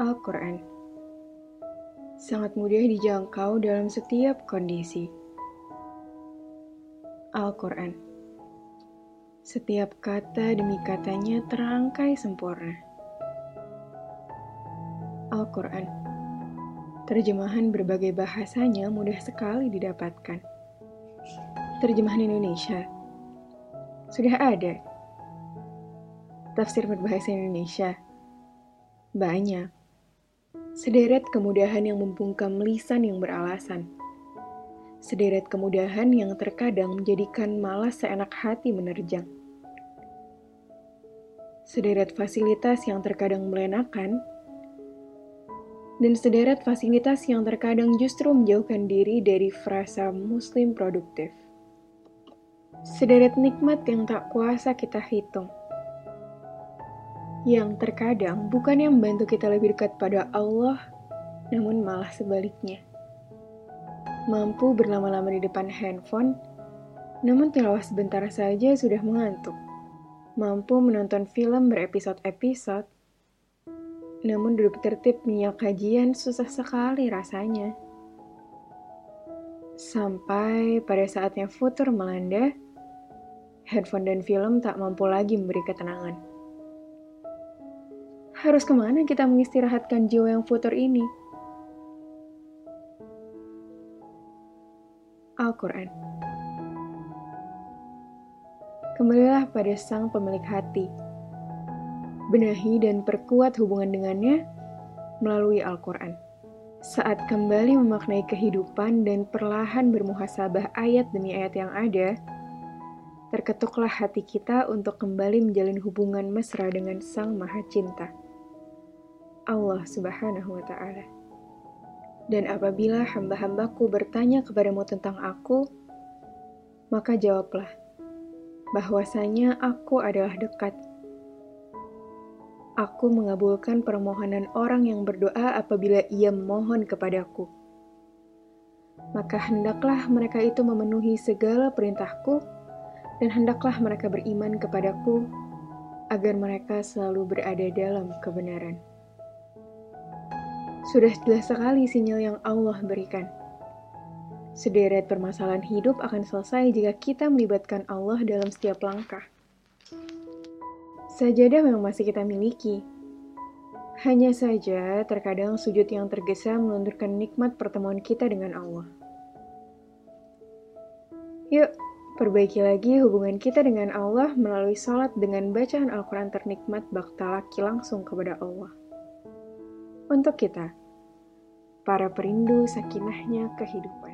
Al-Quran sangat mudah dijangkau dalam setiap kondisi. Al-Quran setiap kata demi katanya terangkai sempurna. Al-Quran terjemahan berbagai bahasanya mudah sekali didapatkan. Terjemahan Indonesia sudah ada. Tafsir berbahasa Indonesia banyak. Sederet kemudahan yang membungkam lisan yang beralasan. Sederet kemudahan yang terkadang menjadikan malas seenak hati menerjang. Sederet fasilitas yang terkadang melenakan, dan sederet fasilitas yang terkadang justru menjauhkan diri dari frasa muslim produktif. Sederet nikmat yang tak kuasa kita hitung yang terkadang bukan yang membantu kita lebih dekat pada Allah, namun malah sebaliknya. Mampu berlama-lama di depan handphone, namun tilawah sebentar saja sudah mengantuk. Mampu menonton film berepisode-episode, namun duduk tertib minyak kajian susah sekali rasanya. Sampai pada saatnya futur melanda, handphone dan film tak mampu lagi memberi ketenangan. Harus ke mana kita mengistirahatkan jiwa yang futur ini? Al-Quran Kembalilah pada sang pemilik hati. Benahi dan perkuat hubungan dengannya melalui Al-Quran. Saat kembali memaknai kehidupan dan perlahan bermuhasabah ayat demi ayat yang ada, terketuklah hati kita untuk kembali menjalin hubungan mesra dengan Sang Maha Cinta. Allah Subhanahu wa Ta'ala. Dan apabila hamba-hambaku bertanya kepadamu tentang aku, maka jawablah bahwasanya aku adalah dekat. Aku mengabulkan permohonan orang yang berdoa apabila ia memohon kepadaku. Maka hendaklah mereka itu memenuhi segala perintahku, dan hendaklah mereka beriman kepadaku, agar mereka selalu berada dalam kebenaran. Sudah jelas sekali sinyal yang Allah berikan. Sederet permasalahan hidup akan selesai jika kita melibatkan Allah dalam setiap langkah. Sajadah memang masih kita miliki. Hanya saja, terkadang sujud yang tergesa melunturkan nikmat pertemuan kita dengan Allah. Yuk, perbaiki lagi hubungan kita dengan Allah melalui sholat dengan bacaan Al-Quran ternikmat baktalaki langsung kepada Allah untuk kita, para perindu sakinahnya kehidupan.